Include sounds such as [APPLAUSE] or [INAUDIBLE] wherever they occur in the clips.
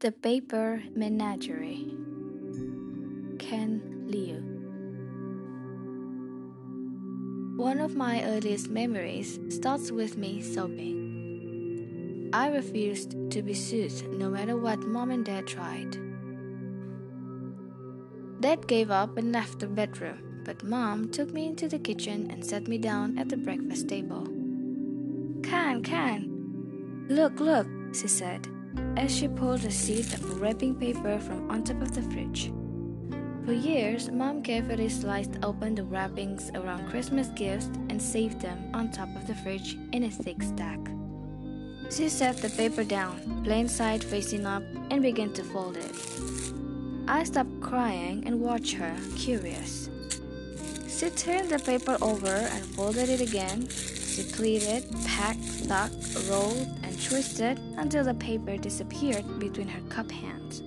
The Paper Menagerie. Ken Liu. One of my earliest memories starts with me sobbing. I refused to be soothed no matter what mom and dad tried. Dad gave up and left the bedroom, but mom took me into the kitchen and sat me down at the breakfast table. Can, can. Look, look, she said as she pulled a sheet of wrapping paper from on top of the fridge. For years, Mom carefully sliced open the wrappings around Christmas gifts and saved them on top of the fridge in a thick stack. She set the paper down, plain side facing up, and began to fold it. I stopped crying and watched her, curious. She turned the paper over and folded it again. She pleated, packed, stuck, rolled, twisted until the paper disappeared between her cup hands.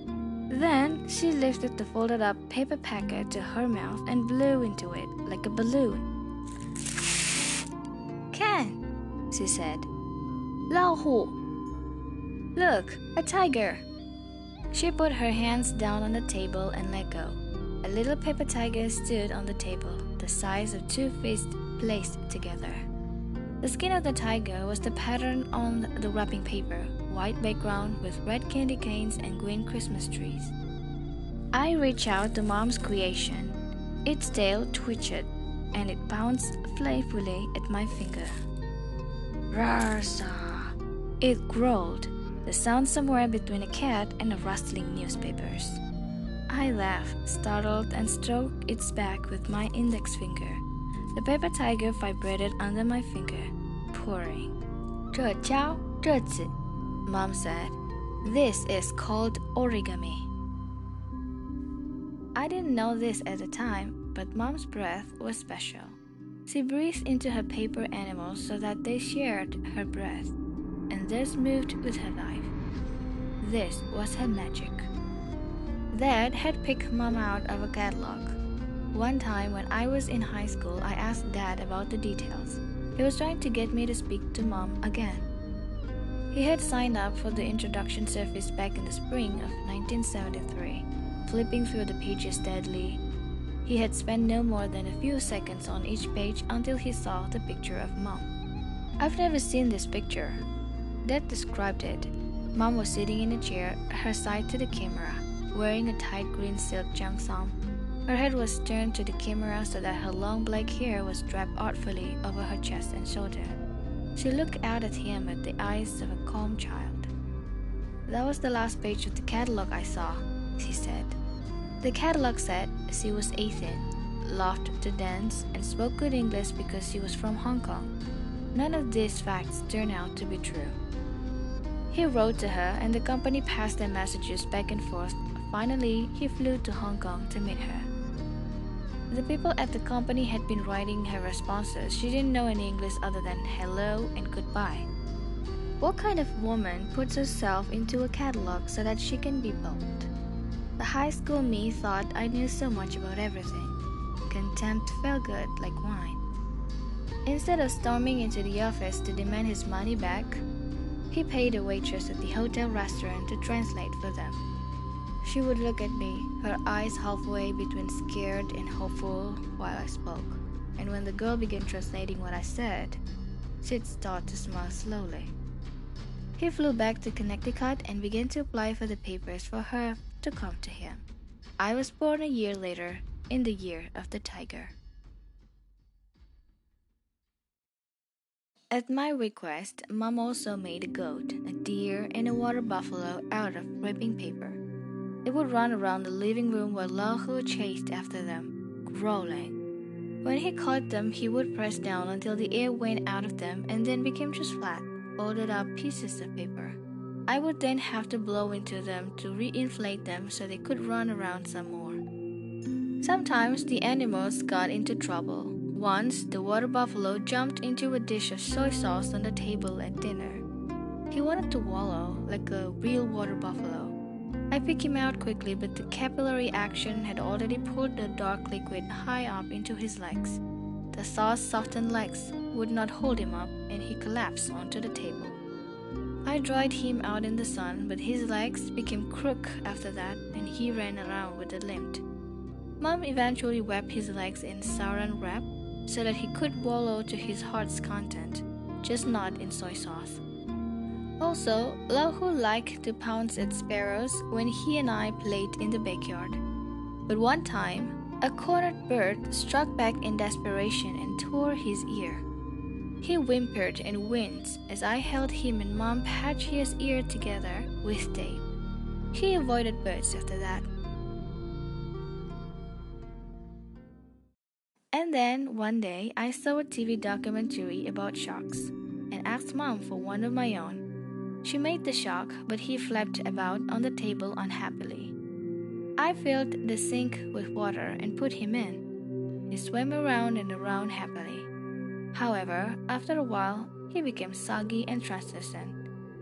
Then she lifted the folded up paper packet to her mouth and blew into it like a balloon. Ken, she said. 老虎. Look, a tiger. She put her hands down on the table and let go. A little paper tiger stood on the table, the size of two fists placed together. The skin of the tiger was the pattern on the wrapping paper, white background with red candy canes and green Christmas trees. I reached out to mom's creation. Its tail twitched and it bounced playfully at my finger. Rarsa! It growled, the sound somewhere between a cat and a rustling newspapers. I laughed, startled, and stroked its back with my index finger. The paper tiger vibrated under my finger, purring. 这教这字, Mom said. This is called origami. I didn't know this at the time, but Mom's breath was special. She breathed into her paper animals so that they shared her breath, and thus moved with her life. This was her magic. Dad had picked Mom out of a catalog. One time when I was in high school, I asked Dad about the details. He was trying to get me to speak to Mom again. He had signed up for the introduction service back in the spring of 1973. Flipping through the pages steadily, he had spent no more than a few seconds on each page until he saw the picture of Mom. I've never seen this picture. Dad described it. Mom was sitting in a chair, her side to the camera, wearing a tight green silk cheongsam her head was turned to the camera so that her long black hair was draped artfully over her chest and shoulder. She looked out at him with the eyes of a calm child. That was the last page of the catalog I saw, she said. The catalog said she was 18, loved to dance, and spoke good English because she was from Hong Kong. None of these facts turned out to be true. He wrote to her, and the company passed their messages back and forth. Finally, he flew to Hong Kong to meet her. The people at the company had been writing her responses. She didn't know any English other than hello and goodbye. What kind of woman puts herself into a catalog so that she can be bold? The high school me thought I knew so much about everything. Contempt felt good like wine. Instead of storming into the office to demand his money back, he paid a waitress at the hotel restaurant to translate for them. She would look at me, her eyes halfway between scared and hopeful while I spoke. And when the girl began translating what I said, she'd start to smile slowly. He flew back to Connecticut and began to apply for the papers for her to come to him. I was born a year later, in the year of the tiger. At my request, Mom also made a goat, a deer, and a water buffalo out of wrapping paper. They would run around the living room while Lao Hu chased after them, growling. When he caught them, he would press down until the air went out of them and then became just flat, folded up pieces of paper. I would then have to blow into them to reinflate them so they could run around some more. Sometimes the animals got into trouble. Once, the water buffalo jumped into a dish of soy sauce on the table at dinner. He wanted to wallow like a real water buffalo. I picked him out quickly, but the capillary action had already poured the dark liquid high up into his legs. The sauce softened legs would not hold him up, and he collapsed onto the table. I dried him out in the sun, but his legs became crook after that, and he ran around with a limp. Mom eventually wrapped his legs in saran wrap so that he could wallow to his heart's content, just not in soy sauce. Also, Lao Hu liked to pounce at sparrows when he and I played in the backyard. But one time, a cornered bird struck back in desperation and tore his ear. He whimpered and winced as I held him and Mom patched his ear together with tape. He avoided birds after that. And then one day I saw a TV documentary about sharks and asked Mom for one of my own. She made the shock, but he flapped about on the table unhappily. I filled the sink with water and put him in. He swam around and around happily. However, after a while, he became soggy and translucent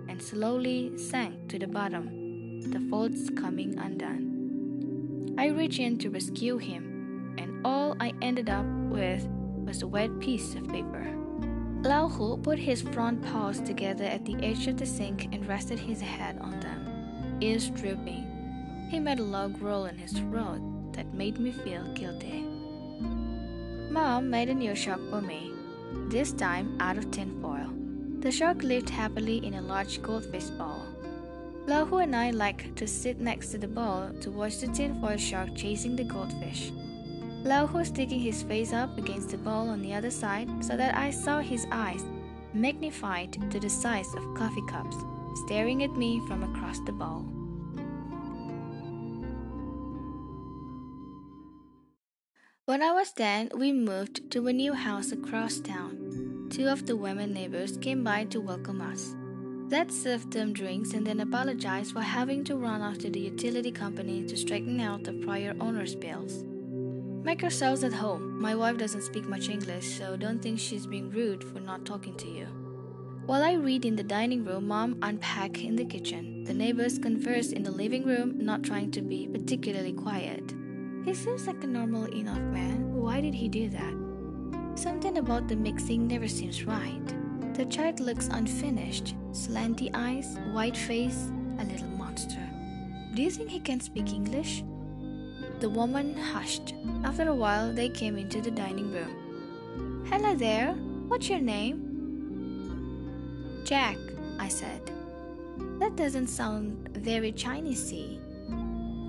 and slowly sank to the bottom, the folds coming undone. I reached in to rescue him, and all I ended up with was a wet piece of paper. Lao Hu put his front paws together at the edge of the sink and rested his head on them, ears drooping. He made a low growl in his throat that made me feel guilty. Mom made a new shark for me this time out of tin foil. The shark lived happily in a large goldfish bowl. Lao Hu and I liked to sit next to the bowl to watch the tinfoil shark chasing the goldfish. Lao Hu sticking his face up against the bowl on the other side so that I saw his eyes, magnified to the size of coffee cups, staring at me from across the bowl. When I was 10, we moved to a new house across town. Two of the women neighbors came by to welcome us. Dad served them drinks and then apologized for having to run after the utility company to straighten out the prior owner's bills. Make yourselves at home. My wife doesn't speak much English, so don't think she's being rude for not talking to you. While I read in the dining room, Mom unpacked in the kitchen. The neighbors converse in the living room, not trying to be particularly quiet. He seems like a normal enough man. Why did he do that? Something about the mixing never seems right. The child looks unfinished, slanty eyes, white face, a little monster. Do you think he can speak English? The woman hushed. After a while, they came into the dining room. Hello there. What's your name? Jack, I said. That doesn't sound very Chinesey.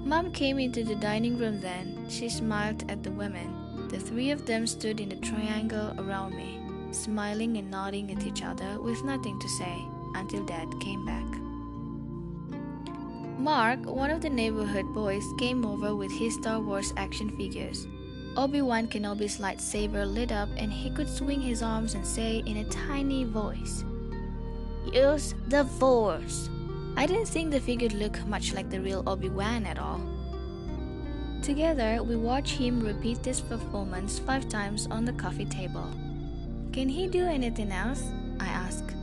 Mom came into the dining room then. She smiled at the women. The three of them stood in a triangle around me, smiling and nodding at each other with nothing to say until Dad came back. Mark, one of the neighborhood boys, came over with his Star Wars action figures. Obi-Wan Kenobi's lightsaber lit up and he could swing his arms and say in a tiny voice, Use the Force. I didn't think the figure looked much like the real Obi-Wan at all. Together, we watched him repeat this performance five times on the coffee table. Can he do anything else? I asked.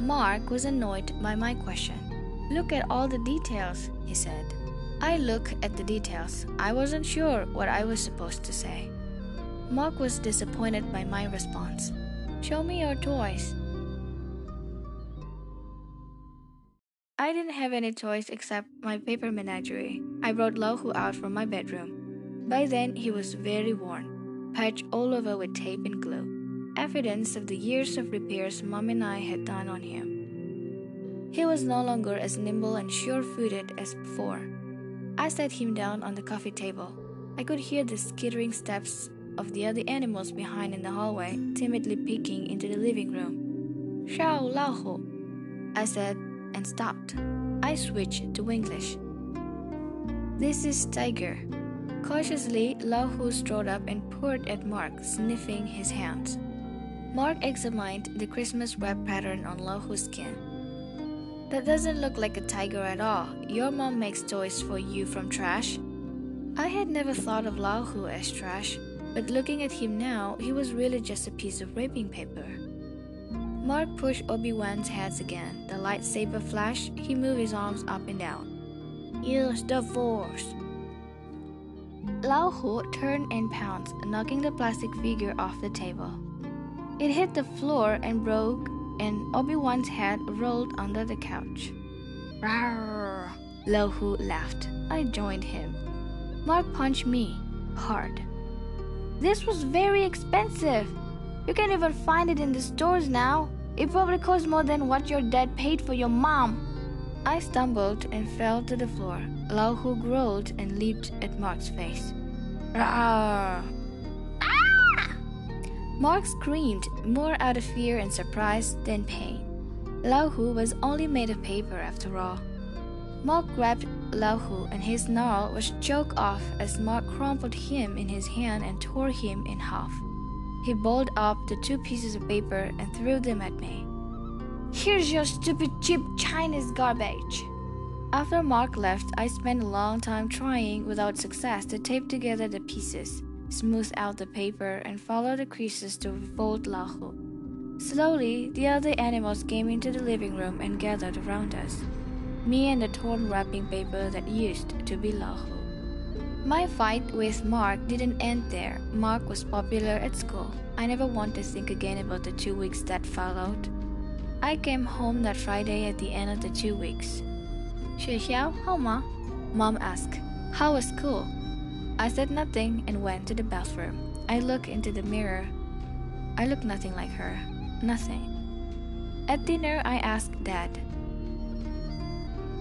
Mark was annoyed by my question. Look at all the details, he said. I look at the details. I wasn't sure what I was supposed to say. Mark was disappointed by my response. Show me your toys, I didn't have any toys except my paper menagerie. I brought Lao Hu out from my bedroom. By then, he was very worn, patched all over with tape and glue, evidence of the years of repairs Mom and I had done on him. He was no longer as nimble and sure footed as before. I sat him down on the coffee table. I could hear the skittering steps of the other animals behind in the hallway, timidly peeking into the living room. Xiao Lao Hu, I said and stopped. I switched to English. This is Tiger. Cautiously, Lao Hu strode up and poured at Mark, sniffing his hands. Mark examined the Christmas web pattern on Lao Hu's skin. That doesn't look like a tiger at all. Your mom makes toys for you from trash. I had never thought of Lao Hu as trash, but looking at him now, he was really just a piece of wrapping paper. Mark pushed Obi-Wan's hands again. The lightsaber flashed. He moved his arms up and down. Use the force. Lao Hu turned and pounced, knocking the plastic figure off the table. It hit the floor and broke and Obi-Wan's head rolled under the couch. Rawr! Lao Hu laughed. I joined him. Mark punched me hard. This was very expensive. You can't even find it in the stores now. It probably cost more than what your dad paid for your mom. I stumbled and fell to the floor. Lao Hu growled and leaped at Mark's face. Rawr! Mark screamed, more out of fear and surprise than pain. Lao Hu was only made of paper after all. Mark grabbed Lao Hu and his snarl was choked off as Mark crumpled him in his hand and tore him in half. He balled up the two pieces of paper and threw them at me. Here's your stupid cheap Chinese garbage. After Mark left, I spent a long time trying without success to tape together the pieces, Smooth out the paper and follow the creases to fold Lao Hu. Slowly, the other animals came into the living room and gathered around us. Me and the torn wrapping paper that used to be Lao Hu. My fight with Mark didn't end there. Mark was popular at school. I never want to think again about the two weeks that followed. I came home that Friday at the end of the two weeks. Shuixiao, how ma? Mom asked. How was school? I said nothing and went to the bathroom. I looked into the mirror. I looked nothing like her. Nothing. At dinner, I asked Dad,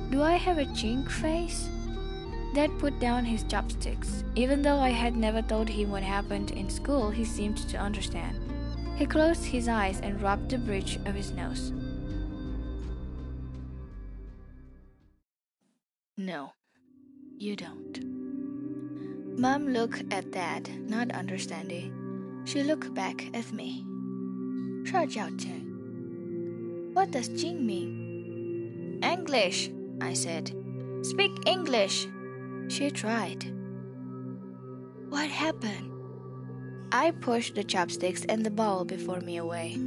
Do I have a chink face? Dad put down his chopsticks. Even though I had never told him what happened in school, he seemed to understand. He closed his eyes and rubbed the bridge of his nose. No, you don't. Mom looked at Dad, not understanding. She looked back at me. What does Jing mean? English, I said. Speak English. She tried. What happened? I pushed the chopsticks and the bowl before me away.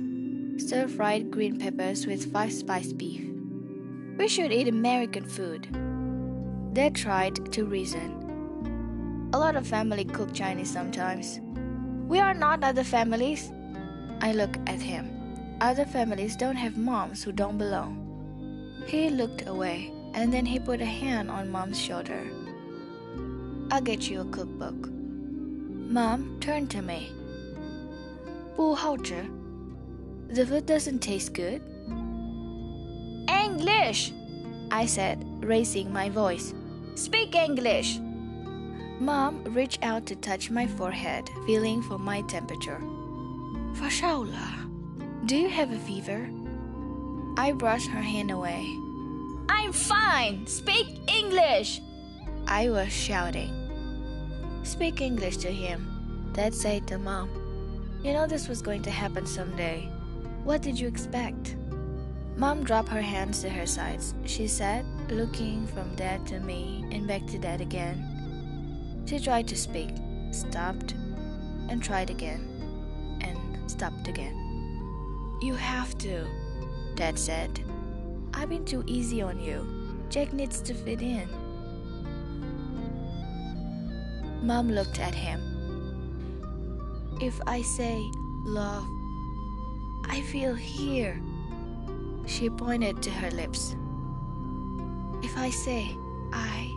Stir fried green peppers with five spice beef. We should eat American food. They tried to reason. A lot of family cook Chinese sometimes. We are not other families. I look at him. Other families don't have moms who don't belong. He looked away and then he put a hand on mom's shoulder. I'll get you a cookbook. Mom turned to me. 不好吃. The food doesn't taste good. English, I said, raising my voice. Speak English. Mom reached out to touch my forehead, feeling for my temperature. Fashaula, do you have a fever? I brushed her hand away. I'm fine! Speak English! I was shouting. Speak English to him. Dad said to Mom, You know this was going to happen someday. What did you expect? Mom dropped her hands to her sides, she said, looking from Dad to me and back to Dad again. She tried to speak, stopped, and tried again, and stopped again. You have to, Dad said. I've been too easy on you. Jack needs to fit in. Mom looked at him. If I say love, I feel here. She pointed to her lips. If I say I,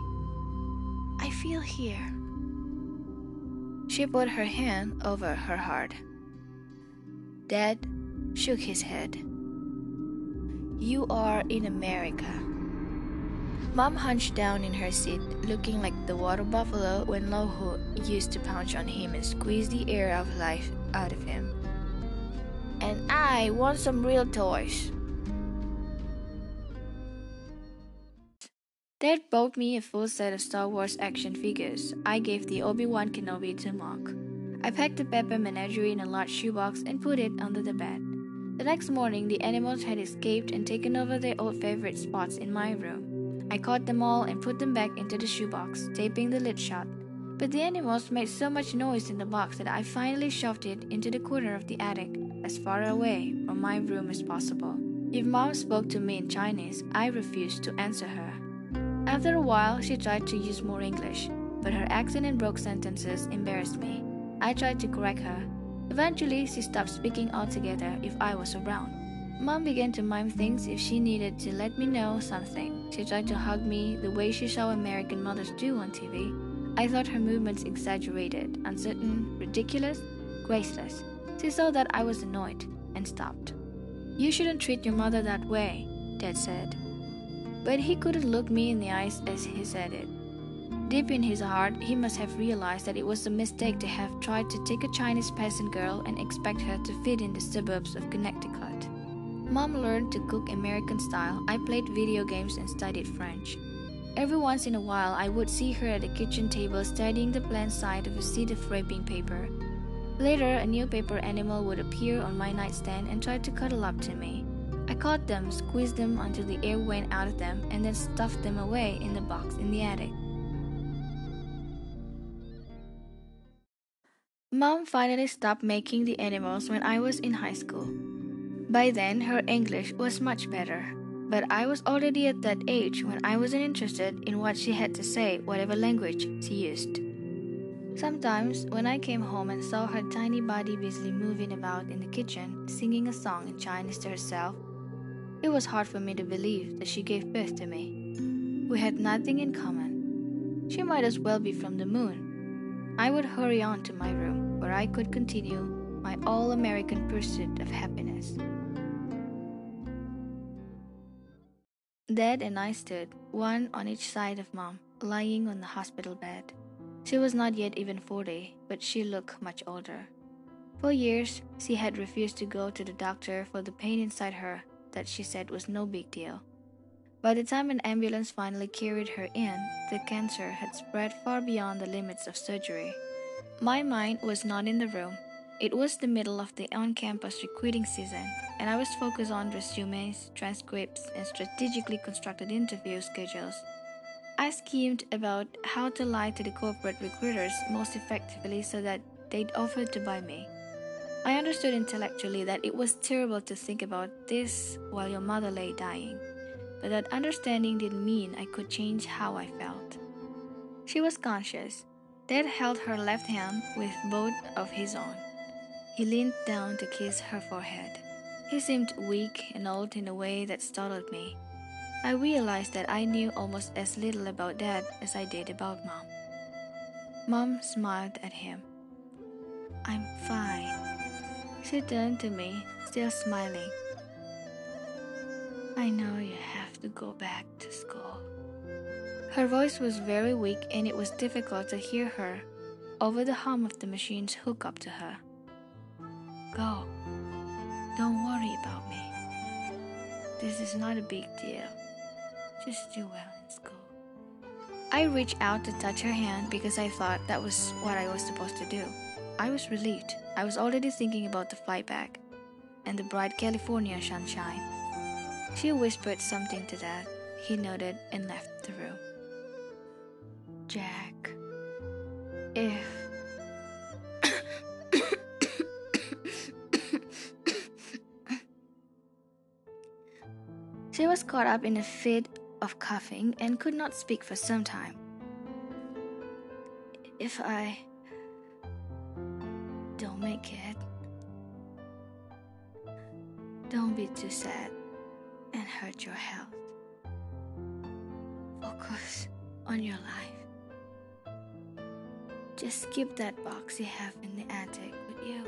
I feel here. She put her hand over her heart. Dad shook his head. You are in America. Mom hunched down in her seat, looking like the water buffalo when Lao Hu used to pounce on him and squeeze the air of life out of him. And I want some real toys. Dad bought me a full set of Star Wars action figures. I gave the Obi-Wan Kenobi to Mark. I packed the Paper Menagerie in a large shoebox and put it under the bed. The next morning, the animals had escaped and taken over their old favorite spots in my room. I caught them all and put them back into the shoebox, taping the lid shut. But the animals made so much noise in the box that I finally shoved it into the corner of the attic, as far away from my room as possible. If mom spoke to me in Chinese, I refused to answer her. After a while, she tried to use more English, but her accent and broke sentences embarrassed me. I tried to correct her. Eventually, she stopped speaking altogether if I was around. Mom began to mime things if she needed to let me know something. She tried to hug me the way she saw American mothers do on TV. I thought her movements exaggerated, uncertain, ridiculous, graceless. She saw that I was annoyed and stopped. You shouldn't treat your mother that way, Dad said. But he couldn't look me in the eyes as he said it. Deep in his heart, he must have realized that it was a mistake to have tried to take a Chinese peasant girl and expect her to fit in the suburbs of Connecticut. Mom learned to cook American style. I played video games and studied French. Every once in a while, I would see her at the kitchen table studying the plain side of a sheet of wrapping paper. Later, a new paper animal would appear on my nightstand and try to cuddle up to me. I caught them, squeezed them until the air went out of them, and then stuffed them away in the box in the attic. Mom finally stopped making the animals when I was in high school. By then, her English was much better, but I was already at that age when I wasn't interested in what she had to say, whatever language she used. Sometimes, when I came home and saw her tiny body busily moving about in the kitchen, singing a song in Chinese to herself, it was hard for me to believe that she gave birth to me. We had nothing in common. She might as well be from the moon. I would hurry on to my room, where I could continue my all American pursuit of happiness. Dad and I stood, one on each side of Mom, lying on the hospital bed. She was not yet even 40, but she looked much older. For years, she had refused to go to the doctor for the pain inside her that she said was no big deal. By the time an ambulance finally carried her in, the cancer had spread far beyond the limits of surgery. My mind was not in the room, it was the middle of the on campus recruiting season, and I was focused on resumes, transcripts, and strategically constructed interview schedules. I schemed about how to lie to the corporate recruiters most effectively so that they'd offer to buy me. I understood intellectually that it was terrible to think about this while your mother lay dying, but that understanding didn't mean I could change how I felt. She was conscious. Dad held her left hand with both of his own. He leaned down to kiss her forehead. He seemed weak and old in a way that startled me. I realized that I knew almost as little about Dad as I did about Mom. Mom smiled at him. I'm fine. She turned to me, still smiling. I know you have to go back to school. Her voice was very weak and it was difficult to hear her over the hum of the machines hooked up to her. Go. Don't worry about me. This is not a big deal. Just do well in school. I reached out to touch her hand because I thought that was what I was supposed to do. I was relieved. I was already thinking about the flight back and the bright California sunshine. She whispered something to Dad. He nodded and left the room. Jack, if [COUGHS] She was caught up in a fit of coughing and could not speak for some time. If I don't make it, don't be too sad and hurt your health. Focus on your life. Just keep that box you have in the attic with you.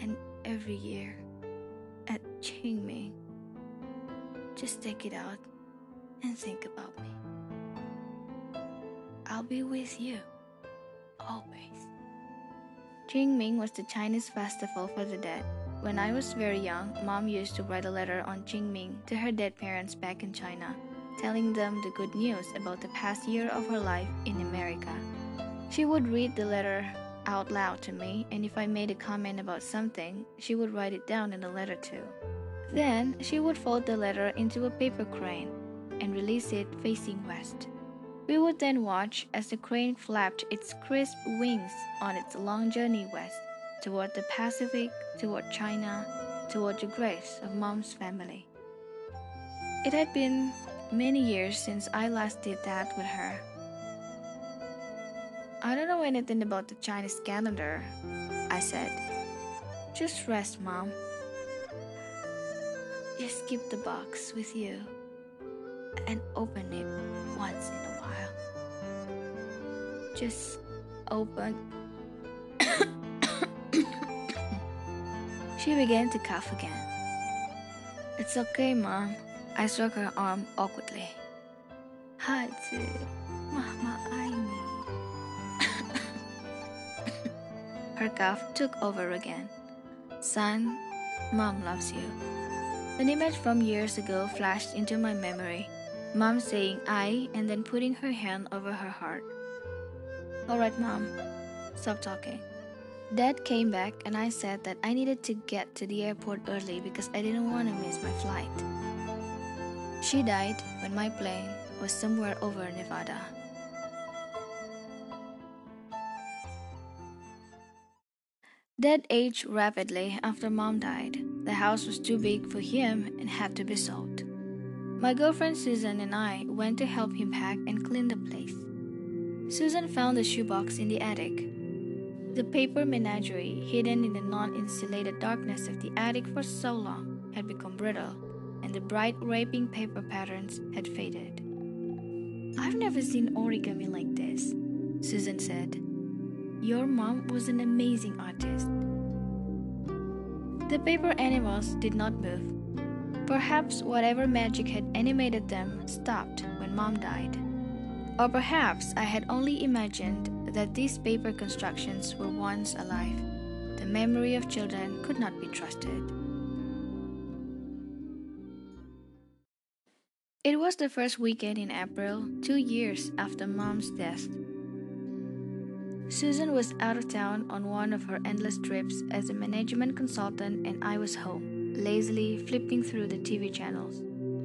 And every year at Qingming, just take it out and think about me. I'll be with you, always. Qingming was the Chinese festival for the dead. When I was very young, mom used to write a letter on Qingming to her dead parents back in China, telling them the good news about the past year of her life in America. She would read the letter out loud to me, and if I made a comment about something, she would write it down in the letter too. Then she would fold the letter into a paper crane and release it facing west. We would then watch as the crane flapped its crisp wings on its long journey west toward the Pacific, toward China, toward the graves of Mom's family. It had been many years since I last did that with her. I don't know anything about the Chinese calendar, I said. Just rest, Mom. just keep the box with you and open it once in a while just opened. [COUGHS] she began to cough again. It's okay, Mom. I struck her arm awkwardly. Haji, Mama, I need. [LAUGHS] her cough took over again. Son, Mom loves you. An image from years ago flashed into my memory. Mom saying I and then putting her hand over her heart. Alright, Mom, stop talking. Dad came back and I said that I needed to get to the airport early because I didn't want to miss my flight. She died when my plane was somewhere over Nevada. Dad aged rapidly after mom died. The house was too big for him and had to be sold. My girlfriend Susan and I went to help him pack and clean the. Susan found the shoebox in the attic. The paper menagerie, hidden in the non insulated darkness of the attic for so long, had become brittle, and the bright wrapping paper patterns had faded. I've never seen origami like this, Susan said. Your mom was an amazing artist. The paper animals did not move. Perhaps whatever magic had animated them stopped when mom died. Or perhaps I had only imagined that these paper constructions were once alive. The memory of children could not be trusted. It was the first weekend in April, two years after mom's death. Susan was out of town on one of her endless trips as a management consultant, and I was home, lazily flipping through the TV channels.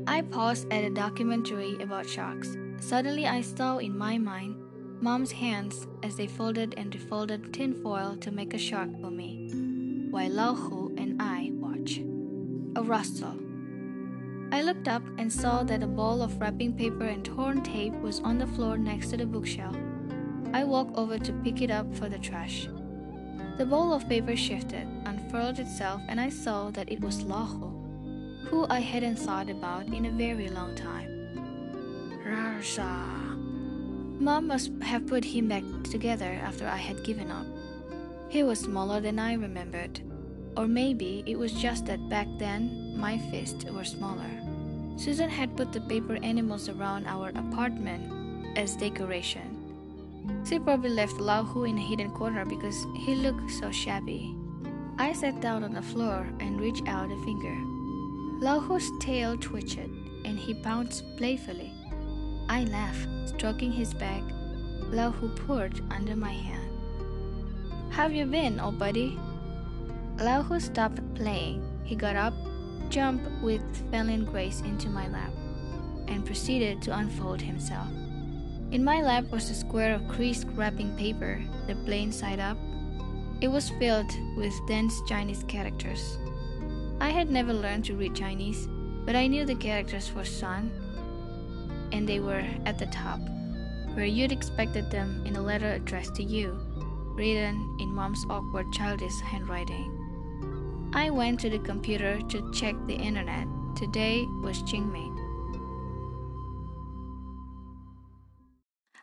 I paused at a documentary about sharks. Suddenly, I saw in my mind Mom's hands as they folded and refolded tinfoil to make a shark for me, while Lao Hu and I watched. A rustle. I looked up and saw that a ball of wrapping paper and torn tape was on the floor next to the bookshelf. I walked over to pick it up for the trash. The ball of paper shifted, unfurled itself, and I saw that it was Lao Hu, who I hadn't thought about in a very long time. Rarsha. Mom must have put him back together after I had given up. He was smaller than I remembered. Or maybe it was just that back then my fists were smaller. Susan had put the paper animals around our apartment as decoration. She probably left Lao Hu in a hidden corner because he looked so shabby. I sat down on the floor and reached out a finger. Lao Hu's tail twitched and he bounced playfully. I laughed, stroking his back. Lao Hu poured under my hand. Have you been, old buddy? Lao Hu stopped playing. He got up, jumped with feline grace into my lap, and proceeded to unfold himself. In my lap was a square of creased wrapping paper, the plain side up. It was filled with dense Chinese characters. I had never learned to read Chinese, but I knew the characters for son, and they were at the top, where you'd expected them in a letter addressed to you, written in mom's awkward childish handwriting. I went to the computer to check the internet. Today was Qingming.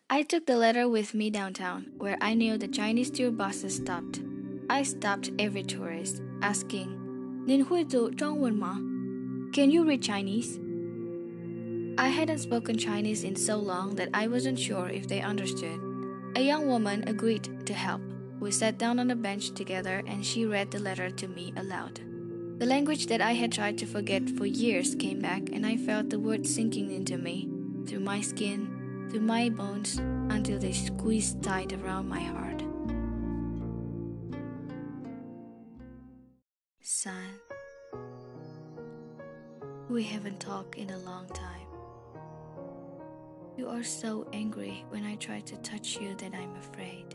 I took the letter with me downtown, where I knew the Chinese tour buses stopped. I stopped every tourist, asking, 您会走中文吗? Can you read Chinese? I hadn't spoken Chinese in so long that I wasn't sure if they understood. A young woman agreed to help. We sat down on a bench together and she read the letter to me aloud. The language that I had tried to forget for years came back, and I felt the words sinking into me, through my skin, through my bones until they squeezed tight around my heart. Son, we haven't talked in a long time. You are so angry when I try to touch you that I'm afraid.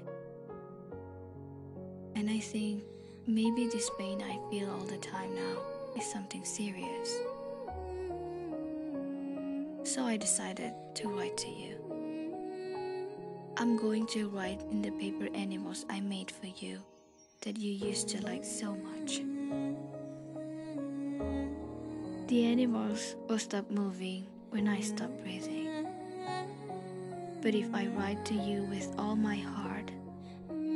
And I think maybe this pain I feel all the time now is something serious. So I decided to write to you. I'm going to write in the paper animals I made for you that you used to like so much. The animals will stop moving when I stop breathing. But if I write to you with all my heart,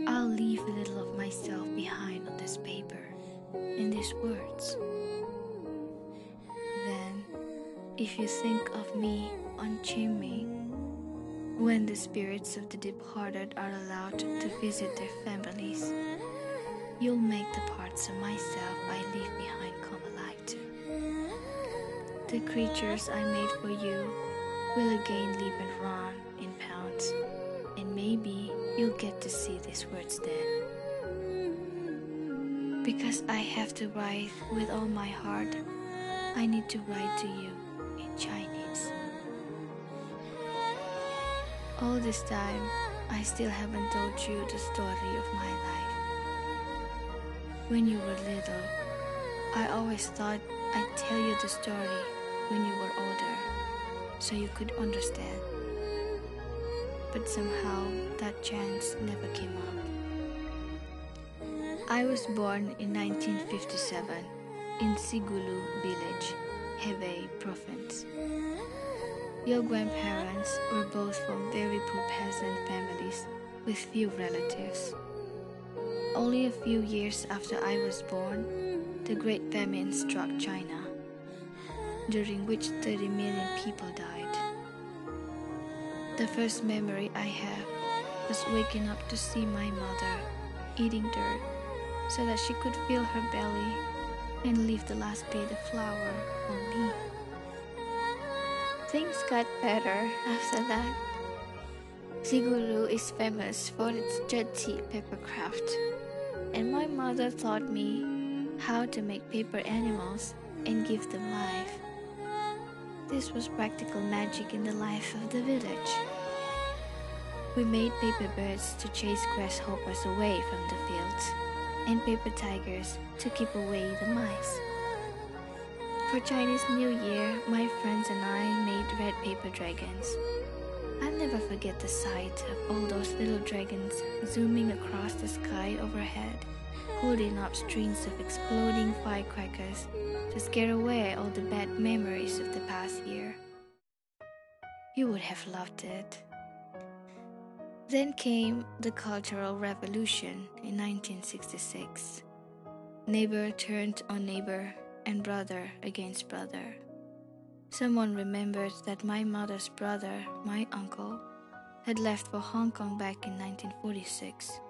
I'll leave a little of myself behind on this paper, in these words. Then, if you think of me on Qingming, when the spirits of the departed are allowed to visit their families, you'll make the parts of myself I leave behind come alive too. The creatures I made for you will again live and run maybe you'll get to see these words then. Because I have to write with all my heart, I need to write to you in Chinese. All this time, I still haven't told you the story of my life. When you were little, I always thought I'd tell you the story when you were older, so you could understand. But somehow that chance never came up. I was born in 1957 in Sigulu village, Hebei province. Your grandparents were both from very poor peasant families with few relatives. Only a few years after I was born, the Great Famine struck China, during which 30 million people died. The first memory I have was waking up to see my mother eating dirt so that she could fill her belly and leave the last bit of flour on me. Things got better after that. Sigulu is famous for its dirty paper craft, and my mother taught me how to make paper animals and give them life. This was practical magic in the life of the village. We made paper birds to chase grasshoppers away from the fields, and paper tigers to keep away the mice. For Chinese New Year, my friends and I made red paper dragons. I'll never forget the sight of all those little dragons zooming across the sky overhead, holding up strings of exploding firecrackers to scare away all the bad memories of the past year. You would have loved it. Then came the Cultural Revolution in 1966. Neighbor turned on neighbor and brother against brother. Someone remembered that my mother's brother, my uncle, had left for Hong Kong back in 1946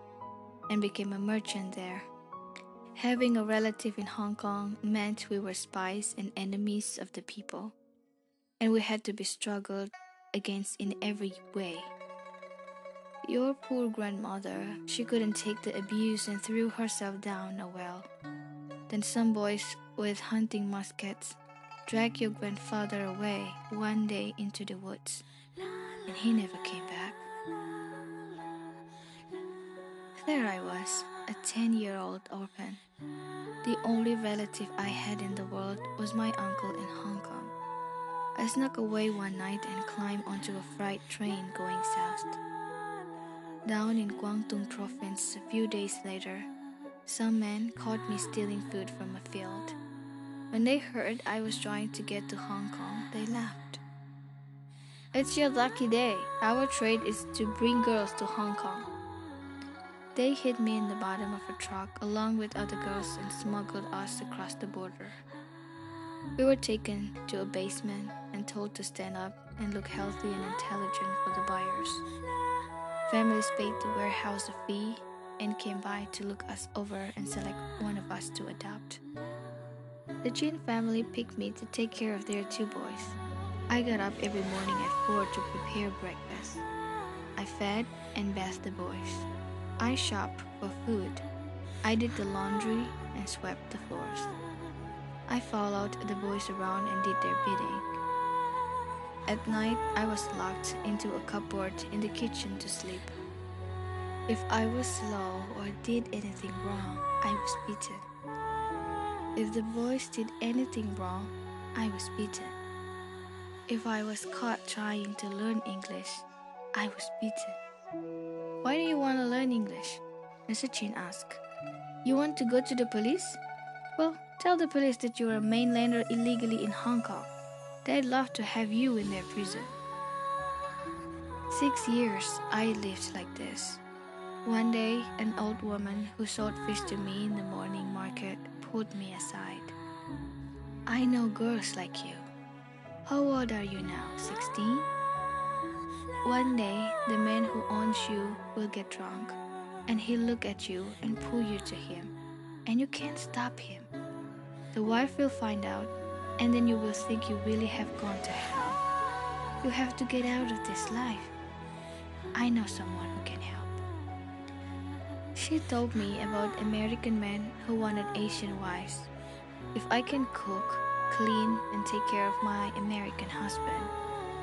and became a merchant there. Having a relative in Hong Kong meant we were spies and enemies of the people, and we had to be struggled against in every way. Your poor grandmother, she couldn't take the abuse and threw herself down a well. Then some boys with hunting muskets dragged your grandfather away one day into the woods, and he never came back. There I was, a 10 year old orphan. The only relative I had in the world was my uncle in Hong Kong. I snuck away one night and climbed onto a freight train going south. Down in Guangdong province a few days later, some men caught me stealing food from a field. When they heard I was trying to get to Hong Kong, they laughed. It's your lucky day. Our trade is to bring girls to Hong Kong. They hid me in the bottom of a truck along with other girls and smuggled us across the border. We were taken to a basement and told to stand up and look healthy and intelligent for the buyers. Families paid the warehouse a fee and came by to look us over and select one of us to adopt. The Chin family picked me to take care of their two boys. I got up every morning at 4 to prepare breakfast. I fed and bathed the boys. I shopped for food. I did the laundry and swept the floors. I followed the boys around and did their bidding. At night, I was locked into a cupboard in the kitchen to sleep. If I was slow or did anything wrong, I was beaten. If the boys did anything wrong, I was beaten. If I was caught trying to learn English, I was beaten. Why do you want to learn English? Mr. Chin asked. You want to go to the police? Well, Tell the police that you're a mainlander illegally in Hong Kong. They'd love to have you in their prison. Six years I lived like this. One day, an old woman who sold fish to me in the morning market pulled me aside. I know girls like you. How old are you now? 16? One day, the man who owns you will get drunk, and he'll look at you and pull you to him, and you can't stop him. The wife will find out, and then you will think you really have gone to hell. You have to get out of this life. I know someone who can help. She told me about American men who wanted Asian wives. If I can cook, clean, and take care of my American husband,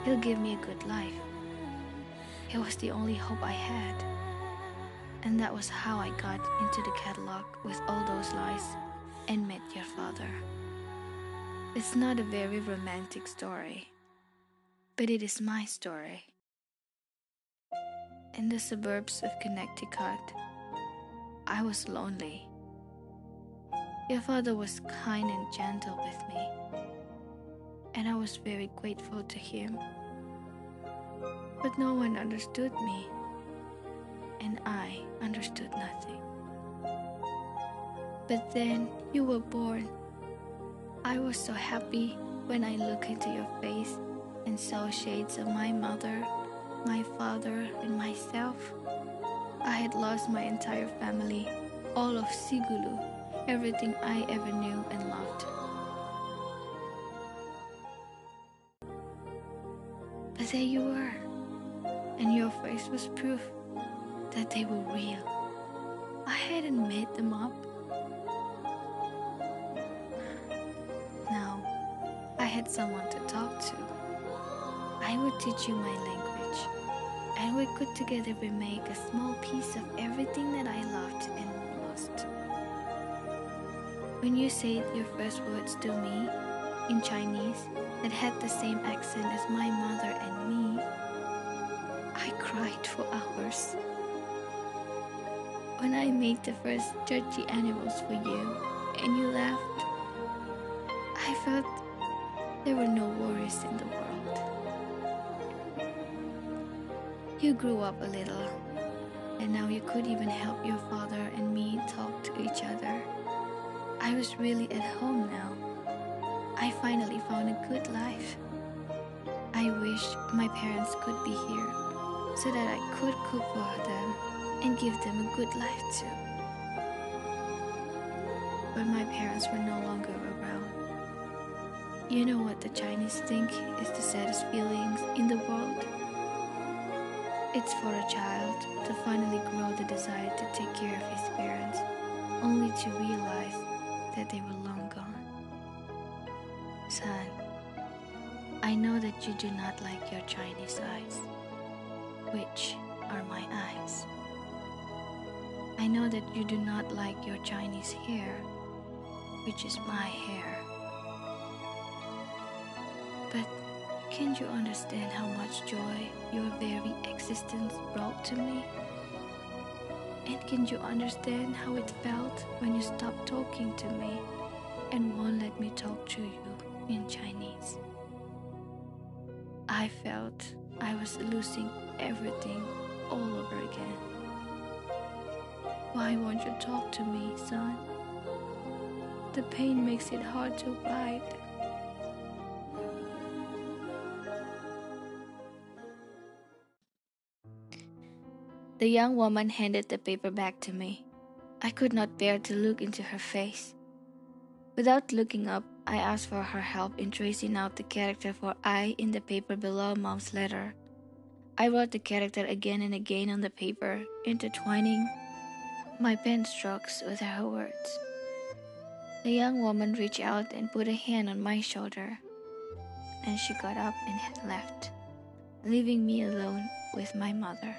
he'll give me a good life. It was the only hope I had. And that was how I got into the catalog with all those lies and met your father. It's not a very romantic story, but it is my story. In the suburbs of Connecticut, I was lonely. Your father was kind and gentle with me, and I was very grateful to him. But no one understood me, and I understood nothing. But then you were born. I was so happy when I looked into your face and saw shades of my mother, my father, and myself. I had lost my entire family, all of Sigulu everything I ever knew and loved. But there you were, and your face was proof that they were real. I hadn't made them up. Now, I had someone to talk to. I would teach you my language, and we could together remake a small piece of everything that I loved and lost. When you said your first words to me in Chinese that had the same accent as my mother made the first zhezhi animals for you and you laughed, I felt there were no worries in the world. You grew up a little, and now you could even help your father and me talk to each other. I was really at home now. I finally found a good life. I wish my parents could be here so that I could cook for them and give them a good life too. But my parents were no longer around. You know what the Chinese think is the saddest feelings in the world? It's for a child to finally grow the desire to take care of his parents, only to realize that they were long gone. Son, I know that you do not like your Chinese eyes, which are my eyes. I know that you do not like your Chinese hair, which is my hair. But can't you understand how much joy your very existence brought to me? And can you understand how it felt when you stopped talking to me and won't let me talk to you in Chinese? I felt I was losing everything all over again. Why won't you talk to me, son? The pain makes it hard to write. The young woman handed the paper back to me. I could not bear to look into her face. Without looking up, I asked for her help in tracing out the character for I in the paper below Mom's letter. I wrote the character again and again on the paper, intertwining my pen strokes with her words. The young woman reached out and put a hand on my shoulder. and she got up and had left, leaving me alone with my mother.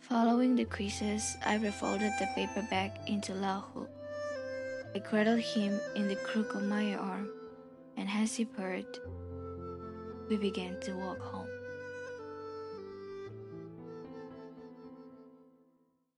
Following the creases, I refolded the paper back into Lao Hu. I cradled him in the crook of my arm, and as he purred, we began to walk home.